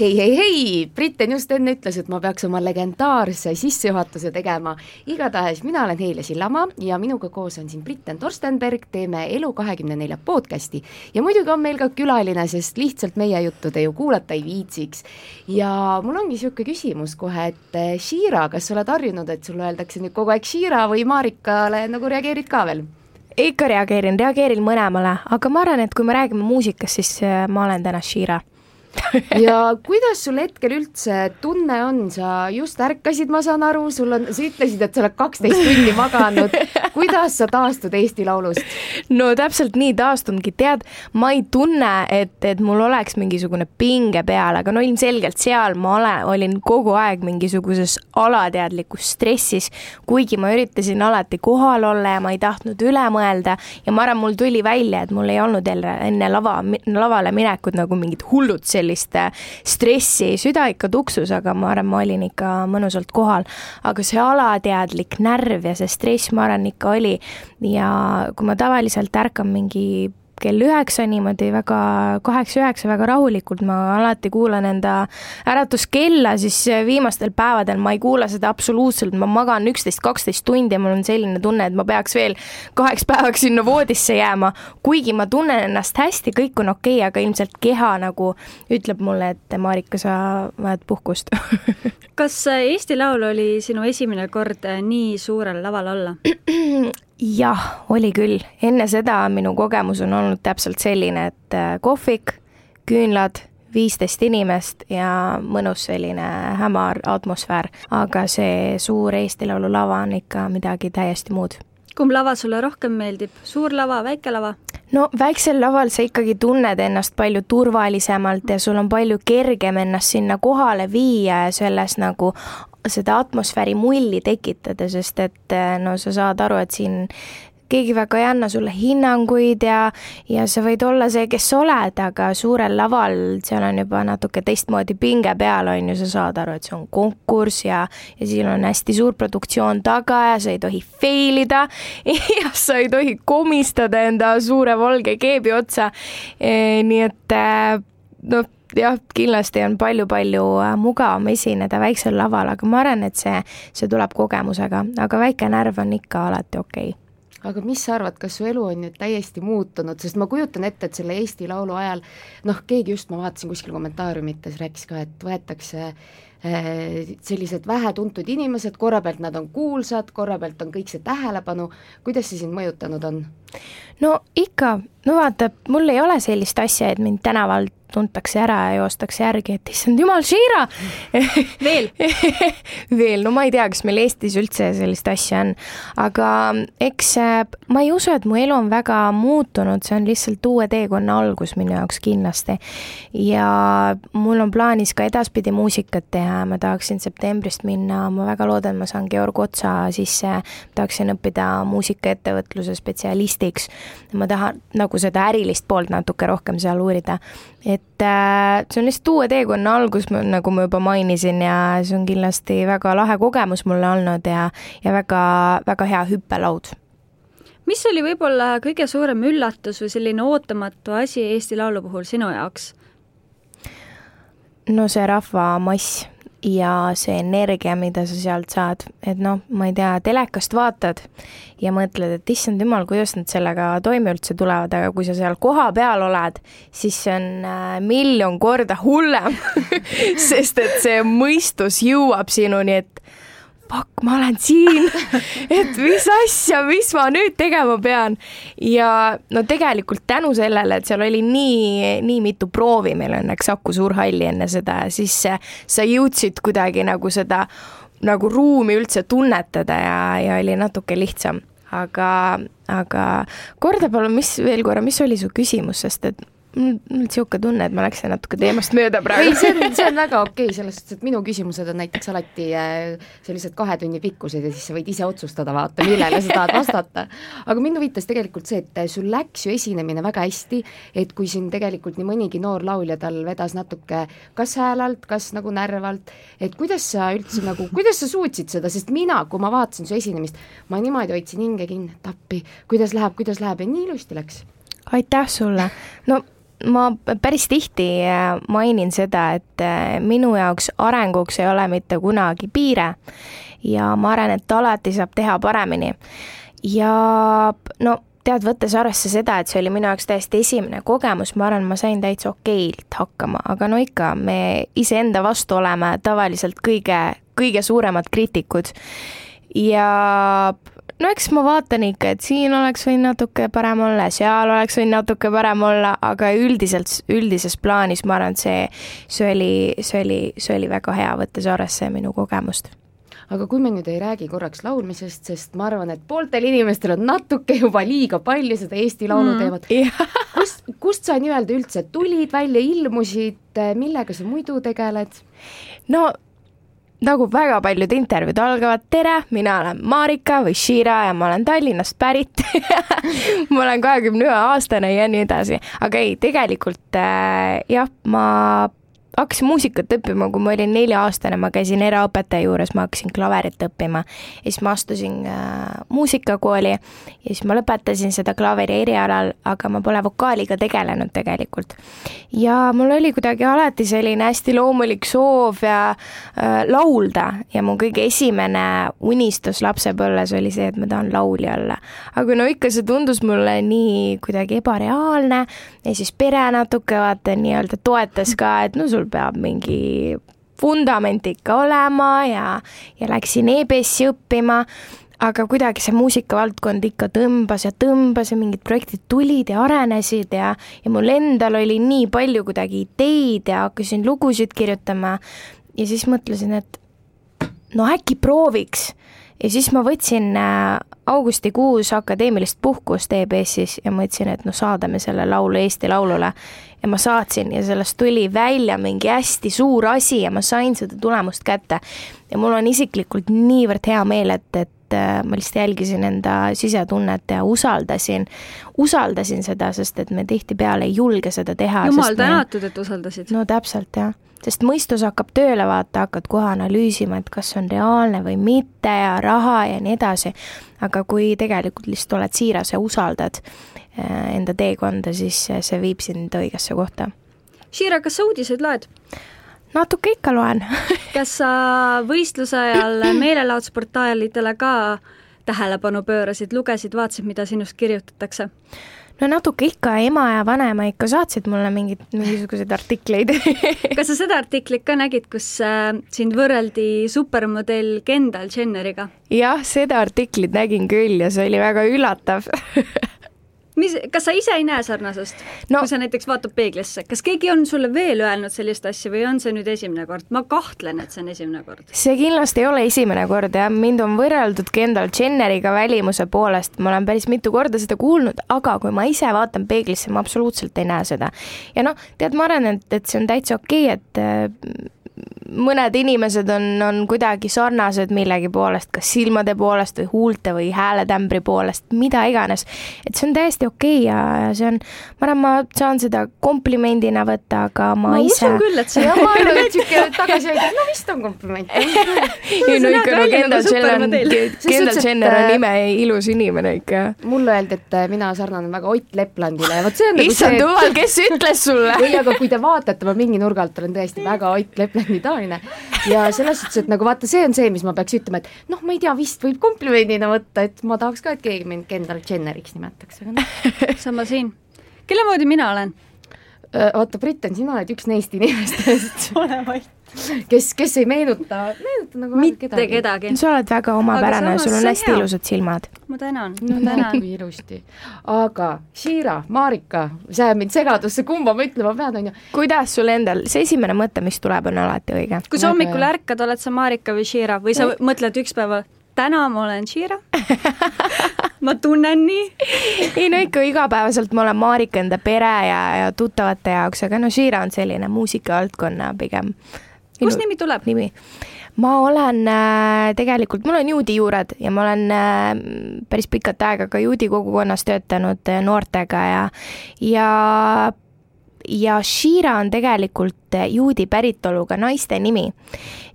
hei, hei, hei, Britten just enne ütles, et ma peaks oma legendaarse sissejuhatuse tegema. igatahes mina olen Heile Sillamaa ja minuga koos on siin Britten Torstenberg, teeme Elu24 podcasti. ja muidugi on meil ka külaline, sest lihtsalt meie juttu te ju kuulata ei viitsiks. ja mul ongi niisugune küsimus kohe, et eh, Shira, kas sa oled harjunud, et sulle öeldakse nüüd kogu aeg Shira või Marikale nagu reageerid ka veel? ikka reageerin, reageerin mõlemale, aga ma arvan, et kui me räägime muusikast, siis eh, ma olen täna Shira ja kuidas sul hetkel üldse tunne on, sa just ärkasid, ma saan aru, sul on, sa ütlesid, et sa oled kaksteist tundi maganud. kuidas sa taastud Eesti Laulust? no täpselt nii taastungi, tead, ma ei tunne, et, et mul oleks mingisugune pinge peal, aga no ilmselgelt seal ma olen, olin kogu aeg mingisuguses alateadlikus stressis, kuigi ma üritasin alati kohal olla ja ma ei tahtnud üle mõelda ja ma arvan, mul tuli välja, et mul ei olnud jälle enne lava, lavale minekut nagu mingid hullud sellist äh, stressi, süda ikka tuksus, aga ma arvan, ma olin ikka mõnusalt kohal. aga see alateadlik närv ja see stress, ma arvan, ikka oli ja kui ma tavaliselt ärkan mingi kell üheksa niimoodi väga, kaheksa-üheksa väga rahulikult, ma alati kuulan enda äratuskella, siis viimastel päevadel ma ei kuula seda absoluutselt, ma magan üksteist, kaksteist tundi ja mul on selline tunne, et ma peaks veel kaheks päevaks sinna voodisse jääma. kuigi ma tunnen ennast hästi, kõik on okei okay,, aga ilmselt keha nagu ütleb mulle, et Marika, sa vajad puhkust kas Eesti Laul oli sinu esimene kord nii suurel laval olla? jah, oli küll, enne seda minu kogemus on olnud täpselt selline, et äh, kohvik, küünlad, viisteist inimest ja mõnus selline hämar atmosfäär, aga see suur Eesti Laulu lava on ikka midagi täiesti muud. kumb lava sulle rohkem meeldib, suur lava, väike lava? No väiksel laval sa ikkagi tunned ennast palju turvalisemalt ja sul on palju kergem ennast sinna kohale viia ja selles nagu seda atmosfääri mulli tekitada, sest et no sa saad aru, et siin keegi väga ei anna sulle hinnanguid ja, ja sa võid olla see, kes sa oled, aga suurel laval seal on juba natuke teistmoodi pinge peal, on ju, sa saad aru, et see on konkurss ja, ja siin on hästi suur produktsioon taga ja sa ei tohi fail ida ja sa ei tohi komistada enda suure valge keebi otsa e,. nii et noh jah, kindlasti on palju-palju äh, mugavam esineda väiksel laval, aga ma arvan, et see, see tuleb kogemusega, aga väike närv on ikka alati okei okay aga mis sa arvad, kas su elu on nüüd täiesti muutunud, sest ma kujutan ette, et selle Eesti Laulu ajal noh, keegi just, ma vaatasin kuskil kommentaariumites, rääkis ka, et võetakse äh, sellised vähetuntud inimesed, korra pealt nad on kuulsad, korra pealt on kõik see tähelepanu, kuidas see sind mõjutanud on? no ikka, no vaata, mul ei ole sellist asja, et mind tänaval tuntakse ära ja joostakse järgi, et issand jumal, Shira veel? Veel, no ma ei tea, kas meil Eestis üldse sellist asja on, aga eks ma ei usu, et mu elu on väga muutunud, see on lihtsalt uue teekonna algus minu jaoks kindlasti. ja mul on plaanis ka edaspidi muusikat teha, ma tahaksin septembrist minna, ma väga loodan, ma saan Georg Otsa sisse, tahaksin õppida muusikaettevõtluse spetsialistiks. ma tahan nagu seda ärilist poolt natuke rohkem seal uurida. Et äh, see on lihtsalt uue teekonna algus, nagu ma juba mainisin ja see on kindlasti väga lahe kogemus mulle olnud ja, ja väga, väga hea hüppelaud. mis oli võib-olla kõige suurem üllatus või selline ootamatu asi Eesti Laulu puhul sinu jaoks? no see rahvamass ja see energia, mida sa sealt saad, et noh, ma ei tea, telekast vaatad ja mõtled, et issand jumal, kuidas nad sellega toime üldse tulevad, aga kui sa seal kohapeal oled, siis see on äh, miljon korda hullem sest et see mõistus jõuab sinuni, et fuck, ma olen siin, et mis asja, mis ma nüüd tegema pean. ja no tegelikult tänu sellele, et seal oli nii, nii mitu proovi, meil õnneks Saku Suurhalli enne seda, siis sa jõudsid kuidagi nagu seda nagu ruumi üldse tunnetada ja, ja oli natuke lihtsam. aga, aga korda palun, mis veel korra, mis oli su küsimus, sest et mul on niisugune tunne, et ma läksin natuke teemast mööda praegu. ei, see on, see on väga okei okay,, selles suhtes, et minu küsimused on näiteks alati äh, sellised kahe tunni pikkused ja siis sa võid ise otsustada, vaata, millele sa tahad vastata. aga mind huvitas tegelikult see, et sul läks ju esinemine väga hästi, et kui siin tegelikult nii mõnigi noor laulja tal vedas natuke kas häälalt, kas nagu närvalt, et kuidas sa üldse nagu, kuidas sa suutsid seda, sest mina, kui ma vaatasin su esinemist, ma niimoodi hoidsin hinge kinni, et appi, kuidas läheb, kuidas läheb ja nii ilusti läks. aitäh sulle, no ma päris tihti äh, mainin seda, et äh, minu jaoks arenguks ei ole mitte kunagi piire ja ma arvan, et alati saab teha paremini. ja no tead, võttes arvesse seda, et see oli minu jaoks täiesti esimene kogemus, ma arvan, ma sain täitsa okeilt hakkama, aga no ikka, me iseenda vastu oleme tavaliselt kõige, kõige suuremad kriitikud. ja no eks ma vaatan ikka, et siin oleks võinud natuke parem olla, seal oleks võinud natuke parem olla, aga üldiselt, üldises plaanis ma arvan, et see, see oli, see oli, see oli väga hea, võttes arvesse minu kogemust aga kui me nüüd ei räägi korraks laulmisest, sest ma arvan, et pooltel inimestel on natuke juba liiga palju seda Eesti Laulu mm. teemat yeah. kust, kust sa nii-öelda üldse tulid välja, ilmusid, millega sa muidu tegeled? no nagu väga paljud intervjuud algavad, tere, mina olen Marika või Shira ja ma olen Tallinnast pärit. Ma olen kahekümne ühe aastane ja nii edasi, aga ei, tegelikult äh, jah, ma hakkasin muusikat õppima, kui ma olin nelja-aastane, ma käisin eraõpetaja juures, ma hakkasin klaverit õppima. ja siis ma astusin äh, muusikakooli ja siis ma lõpetasin seda klaveri erialal, aga ma pole vokaaliga tegelenud tegelikult. ja mul oli kuidagi alati selline hästi loomulik soov ja äh, laulda ja mu kõige esimene unistus lapsepõlves oli see, et ma tahan laulja olla. aga no ikka see tundus mulle nii kuidagi ebareaalne ja siis pere natuke vaata nii-öelda toetas ka, et no sul peab mingi vundament ikka olema ja, ja läksin EBS-i õppima, aga kuidagi see muusikavaldkond ikka tõmbas ja tõmbas ja mingid projektid tulid ja arenesid ja, ja mul endal oli nii palju kuidagi ideid ja hakkasin lugusid kirjutama ja siis mõtlesin, et no äkki prooviks. Ja siis ma võtsin äh, augustikuus akadeemilist puhkust EBS-is ja mõtlesin, et no saadame selle laulu Eesti Laulule ja ma saatsin ja sellest tuli välja mingi hästi suur asi ja ma sain seda tulemust kätte. ja mul on isiklikult niivõrd hea meel, et, et äh, ma lihtsalt jälgisin enda sisetunnet ja usaldasin, usaldasin seda, sest et me tihtipeale ei julge seda teha. jumal tänatud, et usaldasid. no täpselt, jah sest mõistus hakkab tööle, vaata, hakkad kohe analüüsima, et kas see on reaalne või mitte ja raha ja nii edasi. aga kui tegelikult lihtsalt oled siiras ja usaldad, Äh, enda teekonda, siis see viib sind õigesse kohta. Shira, kas sa uudiseid loed? natuke ikka loen kas sa võistluse ajal meelelahutusportaalidele ka tähelepanu pöörasid, lugesid, vaatasid, mida sinust kirjutatakse? No natuke ikka, ema ja vanaema ikka saatsid mulle mingid, mingisuguseid artikleid kas sa seda artiklit ka nägid, kus äh, sind võrreldi supermodell Kendall Jenneriga? jah, seda artiklit nägin küll ja see oli väga üllatav mis, kas sa ise ei näe sarnasust no,? kui sa näiteks vaatad peeglisse, kas keegi on sulle veel öelnud sellist asja või on see nüüd esimene kord? ma kahtlen, et see on esimene kord. see kindlasti ei ole esimene kord jah, mind on võrreldud Kendall Jenneriga välimuse poolest, ma olen päris mitu korda seda kuulnud, aga kui ma ise vaatan peeglisse, ma absoluutselt ei näe seda. ja noh, tead, ma arvan, et, et see on täitsa okei okay,, et mõned inimesed on, on kuidagi sarnased millegi poolest, kas silmade poolest või huulte või hääletämbri poolest, mida iganes. et see on täiesti okei okay ja, ja see on, ma arvan, ma saan seda komplimendina võtta, aga ma, ma ise. ma usun küll, et see jah, ma arvan, et sihuke tagasihoidlik, no vist on kompliment. ei no ikka, no Kendall nagu Jenner, Kendall Jenner on ime ilus inimene ikka. mulle öeldi, et mina sarnanen väga Ott Leplandile ja vot see on nagu issand jumal, kes ütles sulle? ei, aga kui te vaatate, ma mingi nurga alt olen tõesti väga Ott Leplandi taoline ja selles suhtes, et nagu vaata, see on see, mis ma peaks ütlema, et noh, ma ei tea, vist võib komplimendina võtta, et ma tahaks ka, et keegi mind Kendall Jenneriks nimetaks, aga noh. sama siin. kelle moodi mina olen? oota, Britten, sina oled üks neist inimestest ole vait. Kes, kes ei meenuta, meenuta nagu mitte kedagi, kedagi.. sa oled väga omapärane, sul on hästi hea. ilusad silmad. ma tänan, ma tänan. kui ilusti. aga Shira, Marika, see ajab mind segadusse, kumba ma ütlema pean, onju. kuidas sul endal, see esimene mõte, mis tuleb, on alati õige? kui sa hommikul ärkad, oled sa Marika või Shira või sa mõtled üks päev täna ma olen Shira ma tunnen nii. ei no ikka igapäevaselt ma olen Marika enda pere ja, ja tuttavate jaoks, aga no Shira on selline muusikavaldkonna pigem. Kust nimi tuleb? nimi ma olen äh, tegelikult, mul on juudi juured ja ma olen äh, päris pikat aega ka juudi kogukonnas töötanud äh, noortega ja, ja ja Shira on tegelikult juudi päritoluga naiste nimi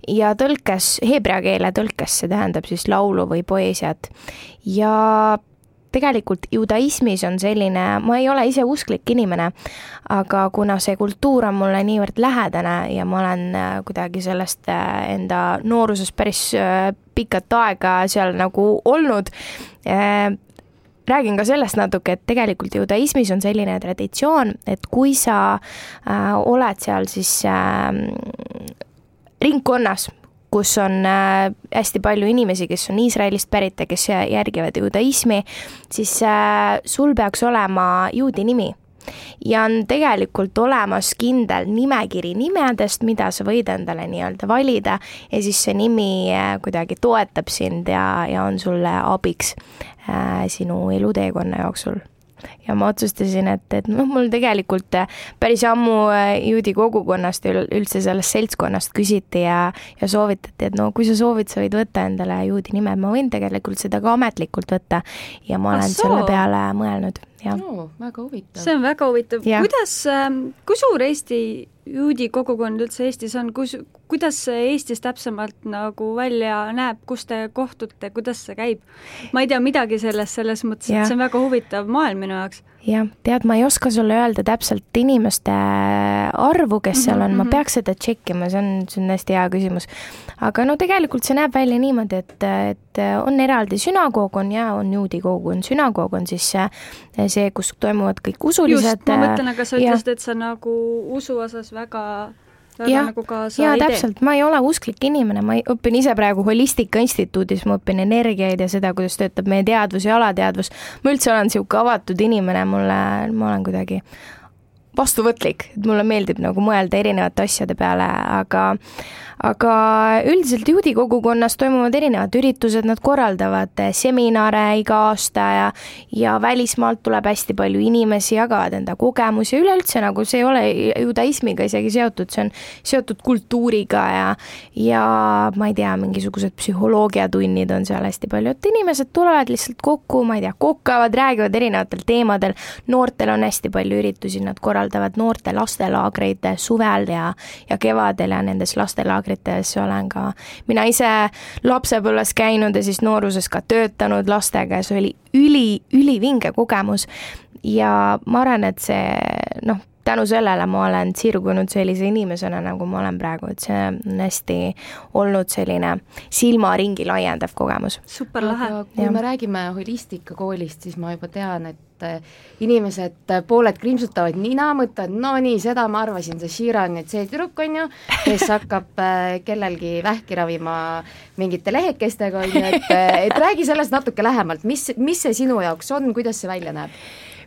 ja tõlkes, heebrea keele tõlkes see tähendab siis laulu või poeesiat. ja tegelikult judaismis on selline, ma ei ole ise usklik inimene, aga kuna see kultuur on mulle niivõrd lähedane ja ma olen äh, kuidagi sellest äh, enda nooruses päris pikat aega seal nagu olnud, räägin ka sellest natuke, et tegelikult judaismis on selline traditsioon, et kui sa äh, oled seal siis äh, ringkonnas, kus on äh, hästi palju inimesi, kes on Iisraelist pärit ja kes järgivad judaismi, siis äh, sul peaks olema juudi nimi. Ja on tegelikult olemas kindel nimekiri nimedest, mida sa võid endale nii-öelda valida ja siis see nimi äh, kuidagi toetab sind ja, ja on sulle abiks äh, sinu eluteekonna jooksul ja ma otsustasin, et, et noh, mul tegelikult äh, päris ammu äh, juudi kogukonnast ja üldse sellest seltskonnast küsiti ja, ja soovitati, et no kui sa soovid, sa võid võtta endale juudi nime, ma võin tegelikult seda ka ametlikult võtta. Ja ma olen Assoo. selle peale mõelnud, jah. No,. väga huvitav. see on väga huvitav, kuidas, ähm, kui suur Eesti juudi kogukond üldse Eestis on, kus, kuidas see Eestis täpsemalt nagu välja näeb, kus te kohtute, kuidas see käib? ma ei tea midagi sellest, selles mõttes, et see on väga huvitav maailm minu jaoks jah, tead, ma ei oska sulle öelda täpselt inimeste arvu, kes seal on, ma mhm, mhm. peaks seda tšekkima, see on, see on hästi hea küsimus. aga no tegelikult see näeb välja niimoodi, et, et on eraldi sünagoog on ja on juudi kogukond, sünagoog on siis see, see, kus toimuvad kõik usulised. just, ma mõtlen, aga sa ütlesid, et sa nagu usu osas väga väga nagu kaasa ja, ei tee. täpselt, ma ei ole usklik inimene, ma õpin ise praegu Holistika Instituudis, ma õpin energiaid ja seda, kuidas töötab meie teadvus ja alateadvus. ma üldse olen niisugune avatud inimene, mulle, ma olen kuidagi vastuvõtlik, et mulle meeldib nagu mõelda erinevate asjade peale, aga aga üldiselt juudi kogukonnas toimuvad erinevad üritused, nad korraldavad seminare iga aasta ja ja välismaalt tuleb hästi palju inimesi, jagavad enda kogemusi, üleüldse nagu see ei ole judaismiga isegi seotud, see on seotud kultuuriga ja ja ma ei tea, mingisugused psühholoogiatunnid on seal hästi palju, et inimesed tulevad lihtsalt kokku, ma ei tea, kokkavad, räägivad erinevatel teemadel, noortel on hästi palju üritusi, nad korraldavad noorte lastelaagreid suvel ja ja kevadel ja nendes lastelaagrites laagrites olen ka mina ise lapsepõlves käinud ja siis nooruses ka töötanud lastega ja see oli üli, ülivinge kogemus. ja ma arvan, et see noh, tänu sellele ma olen sirgunud sellise inimesena, nagu ma olen praegu, et see on hästi olnud selline silmaringi laiendav kogemus. super lahe. kui ja. me räägime holistikakoolist, siis ma juba tean, et et äh, inimesed, äh, pooled krimpsutavad nina, mõtlevad, no nii, seda ma arvasin, see Shira on nüüd see tüdruk, on ju, kes hakkab äh, kellelgi vähki ravima mingite lehekestega, on ju, et, et räägi sellest natuke lähemalt, mis, mis see sinu jaoks on, kuidas see välja näeb?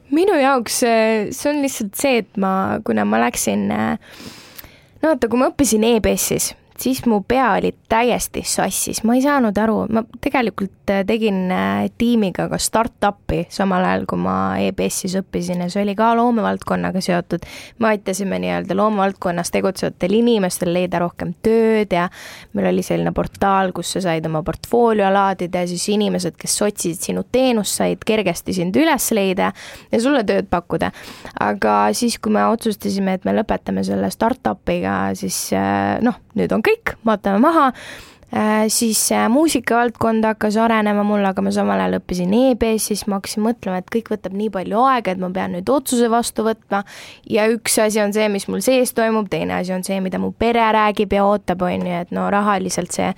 minu jaoks see on lihtsalt see, et ma, kuna ma läksin no vaata, kui ma õppisin EBS-is, siis mu pea oli täiesti sassis, ma ei saanud aru, ma tegelikult äh, tegin äh, tiimiga ka startup'i samal ajal, kui ma EBS-is õppisin ja see oli ka loomevaldkonnaga seotud. me aitasime nii-öelda loomevaldkonnas tegutsevatel inimestel leida rohkem tööd ja meil oli selline portaal, kus sa said oma portfoolio laadida ja siis inimesed, kes otsisid sinu teenust, said kergesti sind üles leida ja sulle tööd pakkuda. aga siis, kui me otsustasime, et me lõpetame selle startup'iga, siis äh, noh, nüüd on kõik, vaatame maha. Äh, siis äh, muusikavaldkond hakkas arenema mul, aga ma samal ajal õppisin EBS-is, ma hakkasin mõtlema, et kõik võtab nii palju aega, et ma pean nüüd otsuse vastu võtma. ja üks asi on see, mis mul sees toimub, teine asi on see, mida mu pere räägib ja ootab, on ju, et no rahaliselt see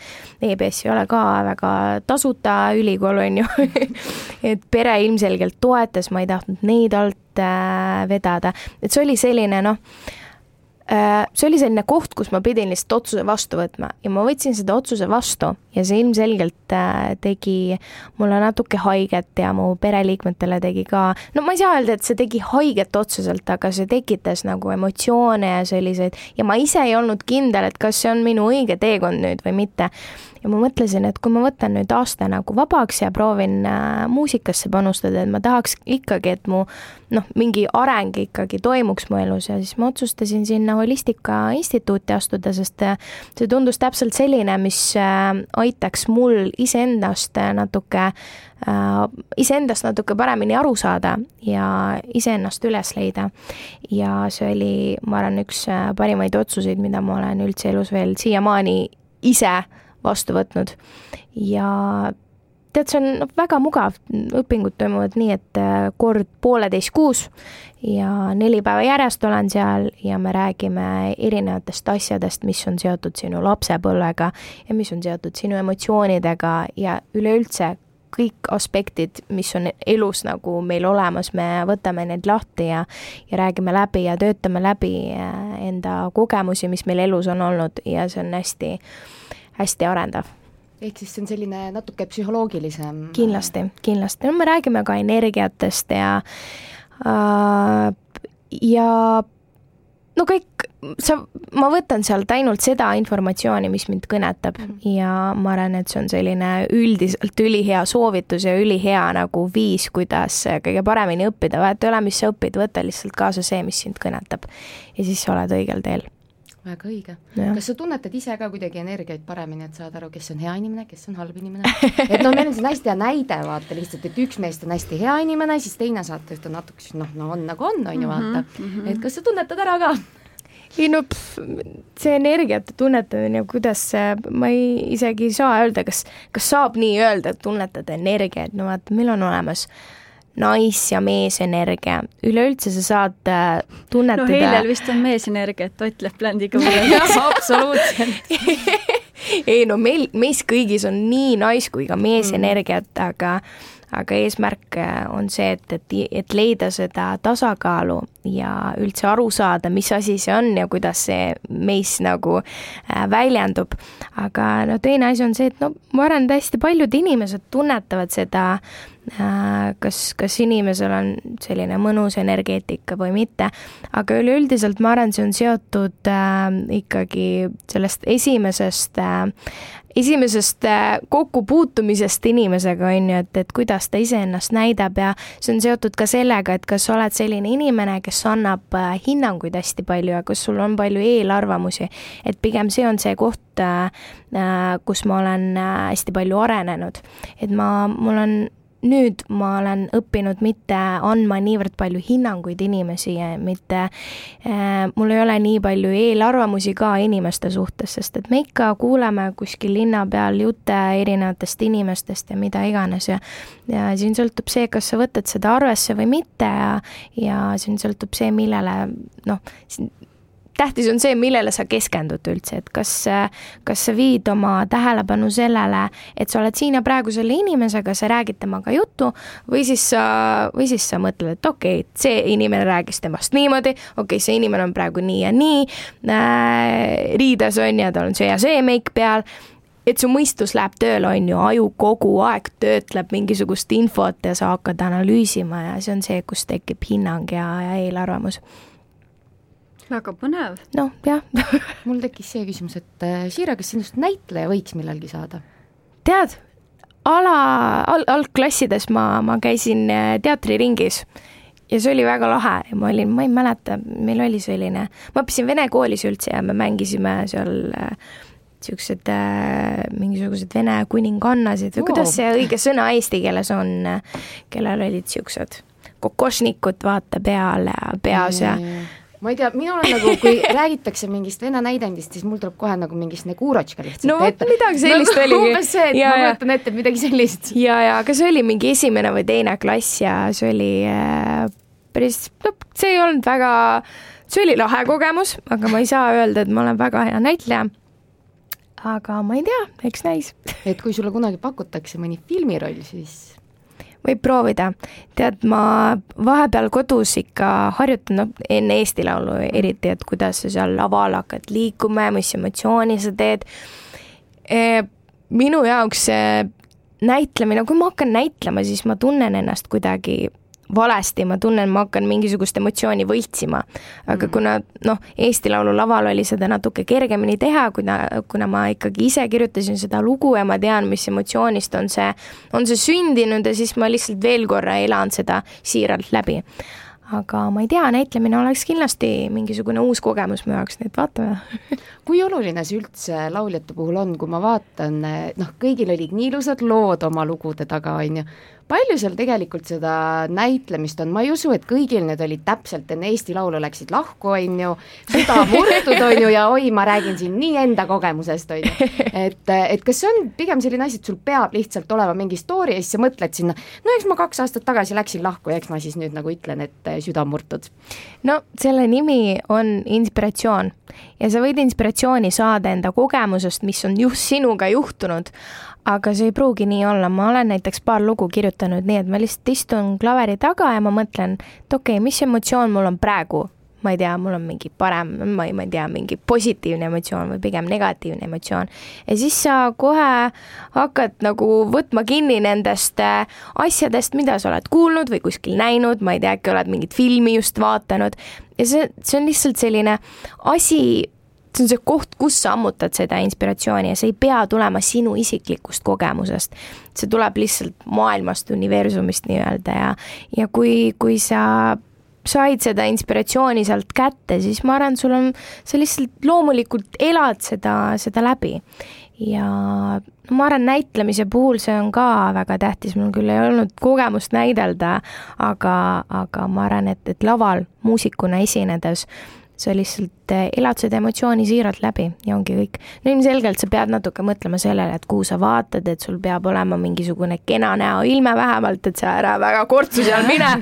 EBS ei ole ka väga tasuta ülikool, on ju. Et pere ilmselgelt toetas, ma ei tahtnud neid alt äh, vedada, et see oli selline noh see oli selline koht, kus ma pidin lihtsalt otsuse vastu võtma ja ma võtsin seda otsuse vastu ja see ilmselgelt äh, tegi mulle natuke haiget ja mu pereliikmetele tegi ka, no ma ei saa öelda, et see tegi haiget otseselt, aga see tekitas nagu emotsioone ja selliseid ja ma ise ei olnud kindel, et kas see on minu õige teekond nüüd või mitte ja ma mõtlesin, et kui ma võtan nüüd aasta nagu vabaks ja proovin äh, muusikasse panustada, et ma tahaks ikkagi, et mu noh, mingi areng ikkagi toimuks mu elus ja siis ma otsustasin sinna Holistika Instituuti astuda, sest äh, see tundus täpselt selline, mis äh, aitaks mul iseendast natuke iseendast natuke paremini aru saada ja iseennast üles leida. ja see oli, ma arvan, üks parimaid otsuseid, mida ma olen üldse elus veel siiamaani ise vastu võtnud. Ja tead, see on noh, väga mugav, õpingud toimuvad nii, et äh, kord pooleteist kuus ja neli päeva järjest olen seal ja me räägime erinevatest asjadest, mis on seotud sinu lapsepõlvega ja mis on seotud sinu emotsioonidega ja üleüldse kõik aspektid, mis on elus nagu meil olemas, me võtame need lahti ja ja räägime läbi ja töötame läbi äh, enda kogemusi, mis meil elus on olnud ja see on hästi, hästi arendav ehk siis see on selline natuke psühholoogilisem? kindlasti, kindlasti, no me räägime ka energiatest ja äh, ja no kõik, sa, ma võtan sealt ainult seda informatsiooni, mis mind kõnetab mm -hmm. ja ma arvan, et see on selline üldiselt ülihea soovitus ja ülihea nagu viis, kuidas kõige paremini õppida, vahet ei ole, mis sa õpid, võta lihtsalt kaasa see, mis sind kõnetab. ja siis sa oled õigel teel väga õige. kas sa tunnetad ise ka kuidagi energiaid paremini, et saad aru, kes on hea inimene, kes on halb inimene? et noh, meil on hästi hea näide, vaata lihtsalt, et üks meest on hästi hea inimene, siis teine saatejuht on natuke siis noh, no on nagu on, on ju, vaata mm. -hmm. et kas sa tunnetad ära ka? ei no pff, see energiate tunnetamine, kuidas see, ma ei, isegi ei saa öelda, kas, kas saab nii öelda, et tunnetad energiat, no vaata, meil on olemas nais- ja meesenergia, üleüldse sa saad äh, tunnetada no Heilel vist on meesenergia, et Ott jah, absoluutselt ei no meil, meis kõigis on nii nais- kui ka meesenergiat mm., aga aga eesmärk äh, on see, et, et, et leida seda tasakaalu ja üldse aru saada, mis asi see on ja kuidas see meis nagu äh, väljendub. aga no teine asi on see, et no ma arvan, et hästi paljud inimesed tunnetavad seda kas, kas inimesel on selline mõnus energeetika või mitte, aga üleüldiselt ma arvan, see on seotud äh, ikkagi sellest esimesest äh, esimesest äh, kokkupuutumisest inimesega, on ju, et, et kuidas ta iseennast näidab ja see on seotud ka sellega, et kas sa oled selline inimene, kes annab äh, hinnanguid hästi palju ja kas sul on palju eelarvamusi. et pigem see on see koht, äh, kus ma olen hästi palju arenenud. et ma, mul on nüüd ma olen õppinud mitte andma niivõrd palju hinnanguid inimesi, mitte äh,, mul ei ole nii palju eelarvamusi ka inimeste suhtes, sest et me ikka kuuleme kuskil linna peal jutte erinevatest inimestest ja mida iganes ja ja siin sõltub see, kas sa võtad seda arvesse või mitte ja ja siin sõltub see, millele noh, tähtis on see, millele sa keskendud üldse, et kas, kas sa viid oma tähelepanu sellele, et sa oled siin ja praegu selle inimesega, sa räägid temaga juttu või siis sa, või siis sa mõtled, et okei okay,, see inimene rääkis temast niimoodi, okei okay,, see inimene on praegu nii ja nii äh, riides on ja tal on see ja see meik peal et su mõistus läheb tööle, on ju, aju kogu aeg töötleb mingisugust infot ja sa hakkad analüüsima ja see on see, kus tekib hinnang ja, ja eelarvamus väga põnev. noh, jah mul tekkis see küsimus, et äh, Siire, kas sinust näitleja võiks millalgi saada? tead, ala, al-, algklassides ma, ma käisin äh, teatriringis ja see oli väga lahe ja ma olin, ma ei mäleta, meil oli selline, ma õppisin vene koolis üldse ja me mängisime seal niisugused äh, äh, mingisugused vene kuningannasid või oh. kuidas see õige sõna eesti keeles on, kellel olid niisugused kokošnikud vaata peal ja peas ja, ja ma ei tea, minul on nagu, kui räägitakse mingist vene näidendist, siis mul tuleb kohe nagu mingi Snegurotška lihtsalt no, ette. midagi sellist nagu, oligi. umbes see, et ja, ma kujutan ette midagi sellist. ja, ja aga see oli mingi esimene või teine klass ja see oli äh, päris, no see ei olnud väga, see oli lahe kogemus, aga ma ei saa öelda, et ma olen väga hea näitleja aga ma ei tea, eks näis et kui sulle kunagi pakutakse mõni filmiroll, siis võib proovida. tead, ma vahepeal kodus ikka harjutan, noh, enne Eesti Laulu eriti, et kuidas sa seal laval hakkad liikuma ja mis emotsiooni sa teed. E, minu jaoks see näitlemine, kui ma hakkan näitlema, siis ma tunnen ennast kuidagi valesti, ma tunnen, ma hakkan mingisugust emotsiooni võltsima. aga mm. kuna noh, Eesti Laulu laval oli seda natuke kergemini teha, kuna, kuna ma ikkagi ise kirjutasin seda lugu ja ma tean, mis emotsioonist on see, on see sündinud ja siis ma lihtsalt veel korra elan seda siiralt läbi aga ma ei tea, näitlemine oleks kindlasti mingisugune uus kogemus mu jaoks, nii et vaatame. Kui oluline see üldse lauljate puhul on, kui ma vaatan, noh, kõigil olid nii ilusad lood oma lugude taga, on ju, palju seal tegelikult seda näitlemist on, ma ei usu, et kõigil need olid täpselt enne Eesti Laulu läksid lahku, on ju, süda murtud, on ju, ja oi, ma räägin siin nii enda kogemusest, on ju. et, et kas see on pigem selline asi, et sul peab lihtsalt olema mingi story ja siis sa mõtled sinna, no eks ma kaks aastat tagasi läksin lahku ja eks ma siis nüüd nagu ütlen, et süda murtud? no selle nimi on inspiratsioon ja sa võid inspiratsiooni saada enda kogemusest, mis on just sinuga juhtunud, aga see ei pruugi nii olla, ma olen näiteks paar lugu kirjutanud nii, et ma lihtsalt istun klaveri taga ja ma mõtlen, et okei okay,, mis emotsioon mul on praegu ma ei tea, mul on mingi parem, ma ei, ma ei tea, mingi positiivne emotsioon või pigem negatiivne emotsioon. ja siis sa kohe hakkad nagu võtma kinni nendest äh, asjadest, mida sa oled kuulnud või kuskil näinud, ma ei tea, äkki oled mingit filmi just vaadanud ja see, see on lihtsalt selline asi, see on see koht, kus sa ammutad seda inspiratsiooni ja see ei pea tulema sinu isiklikust kogemusest. see tuleb lihtsalt maailmast, universumist nii-öelda ja, ja kui, kui sa said seda inspiratsiooni sealt kätte, siis ma arvan, sul on, sa lihtsalt loomulikult elad seda, seda läbi. ja ma arvan, näitlemise puhul see on ka väga tähtis, mul küll ei olnud kogemust näidelda, aga, aga ma arvan, et, et laval muusikuna esinedes sa lihtsalt elad seda emotsiooni siiralt läbi ja ongi kõik. no ilmselgelt sa pead natuke mõtlema sellele, et kuhu sa vaatad, et sul peab olema mingisugune kena näoilme vähemalt, et sa ära väga kortsu seal mine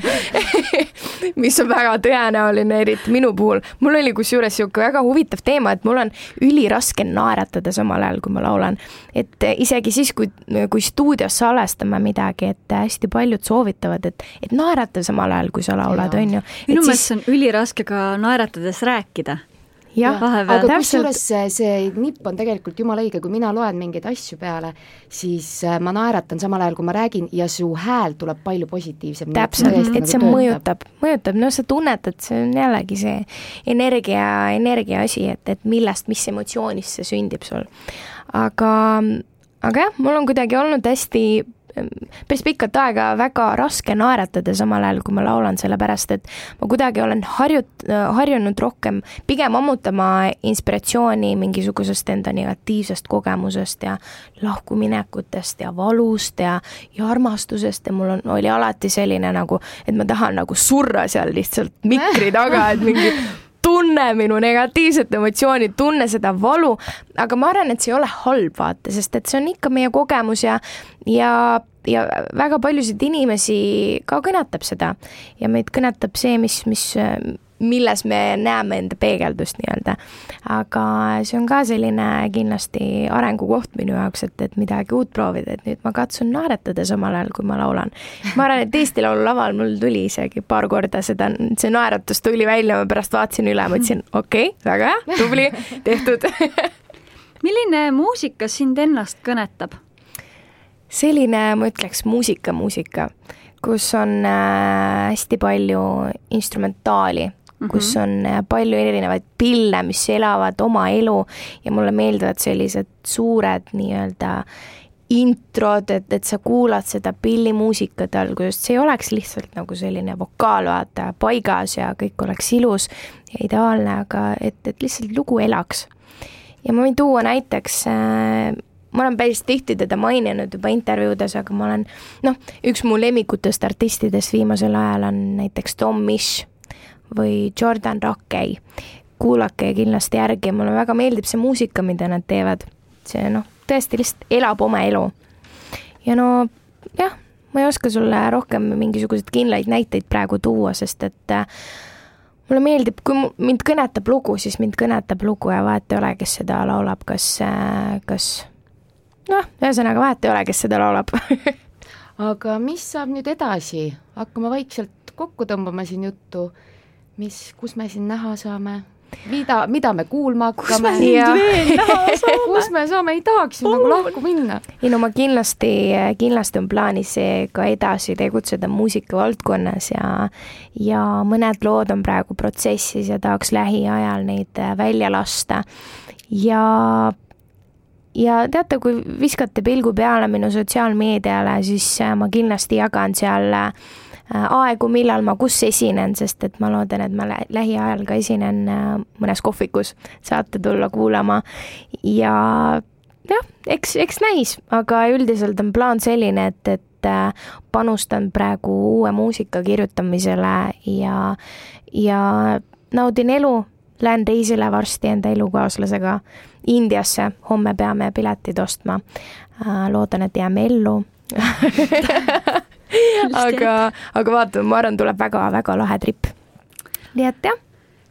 mis on väga tõenäoline, eriti minu puhul. mul oli kusjuures niisugune väga huvitav teema, et mul on üliraske naeratada samal ajal, kui ma laulan. et isegi siis, kui, kui stuudios salvestame midagi, et hästi paljud soovitavad, et, et naerata samal ajal, kui sa laulad, on ju. minu meelest siis... on üliraske ka naeratades rääkida? Jah, aga kusjuures see, see nipp on tegelikult jumala õige, kui mina loen mingeid asju peale, siis äh, ma naeratan samal ajal, kui ma räägin ja su hääl tuleb palju positiivsem. täpselt, et nagu see töötab. mõjutab, mõjutab, no sa tunnetad, see on jällegi see energia, energia asi, et, et millest, mis emotsioonist see sündib sul. aga, aga jah, mul on kuidagi olnud hästi päris pikat aega väga raske naeratada samal ajal, kui ma laulan, sellepärast et ma kuidagi olen harjut-, harjunud rohkem pigem ammutama inspiratsiooni mingisugusest enda negatiivsest kogemusest ja lahkuminekutest ja valust ja, ja armastusest ja mul on, oli alati selline nagu, et ma tahan nagu surra seal lihtsalt mikri taga, et mingi tunne minu negatiivset emotsiooni, tunne seda valu, aga ma arvan, et see ei ole halb, vaata, sest et see on ikka meie kogemus ja, ja, ja väga paljusid inimesi ka kõnetab seda. Ja meid kõnetab see, mis, mis milles me näeme enda peegeldust nii-öelda. aga see on ka selline kindlasti arengukoht minu jaoks, et, et midagi uut proovida, et nüüd ma katsun naeratada samal ajal, kui ma laulan. ma arvan, et Eesti Laulu laval mul tuli isegi paar korda seda, see naeratus tuli välja, ma pärast vaatasin üle, mõtlesin, okei okay,, väga hea, tubli, tehtud milline muusika sind ennast kõnetab? selline, ma ütleks, muusika, muusika kus on äh, hästi palju instrumentaali mm, -hmm. kus on äh, palju erinevaid pille, mis elavad oma elu ja mulle meeldivad sellised suured nii-öelda introd, et, et sa kuulad seda pillimuusikat algusest, see ei oleks lihtsalt nagu selline vokaal, vaata, paigas ja kõik oleks ilus ja ideaalne, aga et, et lihtsalt lugu elaks. ja ma võin tuua näiteks äh, ma olen päris tihti teda maininud juba intervjuudes, aga ma olen noh, üks mu lemmikutest artistidest viimasel ajal on näiteks Tom Misch või Jordan Rakei. kuulake kindlasti järgi, mulle väga meeldib see muusika, mida nad teevad. see noh, tõesti lihtsalt elab oma elu. ja no jah, ma ei oska sulle rohkem mingisuguseid kindlaid näiteid praegu tuua, sest et äh, mulle meeldib, kui mind kõnetab lugu, siis mind kõnetab lugu ja vahet ei ole, kes seda laulab, kas, äh, kas noh, ühesõnaga vahet ei ole, kes seda laulab aga mis saab nüüd edasi, hakkame vaikselt kokku tõmbama siin juttu mis, kus me siin näha saame? mida, mida me kuulma hakkame? kus me sind saame? kus me saame, ei tahaks ju nagu lahku minna. ei no ma kindlasti, kindlasti on plaanis ka edasi tegutseda muusikavaldkonnas ja, ja mõned lood on praegu protsessis ja tahaks lähiajal neid välja lasta. ja ja teate, kui viskate pilgu peale minu sotsiaalmeediale, siis ma kindlasti jagan seal äh, Äh, aegu, millal ma kus esinen, sest et ma loodan, et ma lähiajal ka esinen äh, mõnes kohvikus, saate tulla kuulama. Ja jah, eks, eks näis, aga üldiselt on plaan selline, et, et et äh, panustan praegu uue muusika kirjutamisele ja, ja naudin elu, lähen reisile varsti enda elukaaslasega Indiasse, homme peame piletid ostma. loodan, et jääme ellu aga, aga vaatame, ma arvan, tuleb väga-väga lahe trip. nii et jah.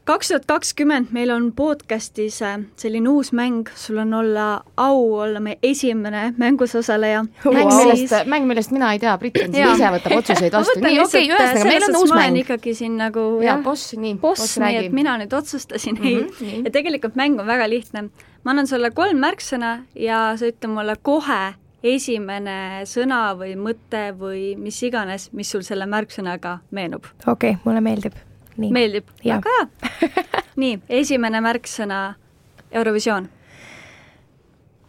kaks tuhat kakskümmend meil on podcastis äh, selline uus mäng, sul on olla au olla meie esimene mängus osaleja wow.. mäng, millest, mäng, millest mina ei tea, Brit on siin ise võtab otsuseid vastu, nii okei ühesõnaga meil on uus mäng. ikkagi siin nagu jah, boss, nii, boss, nii et mina nüüd otsustasin mm, -hmm, ei, ja tegelikult mäng on väga lihtne. ma annan sulle kolm märksõna ja sa ütle mulle kohe esimene sõna või mõte või mis iganes, mis sul selle märksõnaga meenub. okei okay,, mulle meeldib Nii. meeldib, väga hea nii, esimene märksõna Eurovisioon.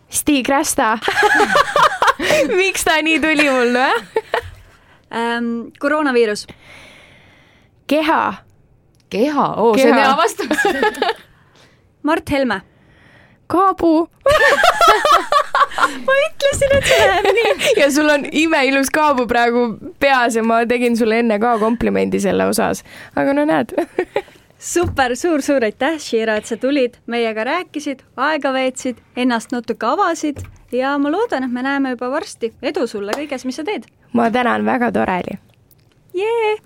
Stig Rästa miks ta nii tuli mulle ähm,? koroonaviirus. keha. keha, oo, see on hea vastus Mart Helme. Kaabu ma ütlesin, et see läheb nii. ja sul on imeilus kaabu praegu peas ja ma tegin sulle enne ka komplimendi selle osas, aga no näed super suur,, suur-suur aitäh, Shira, et sa tulid, meiega rääkisid, aega veetsid, ennast natuke avasid ja ma loodan, et me näeme juba varsti. edu sulle kõiges, mis sa teed! ma tänan, väga tore oli! jee!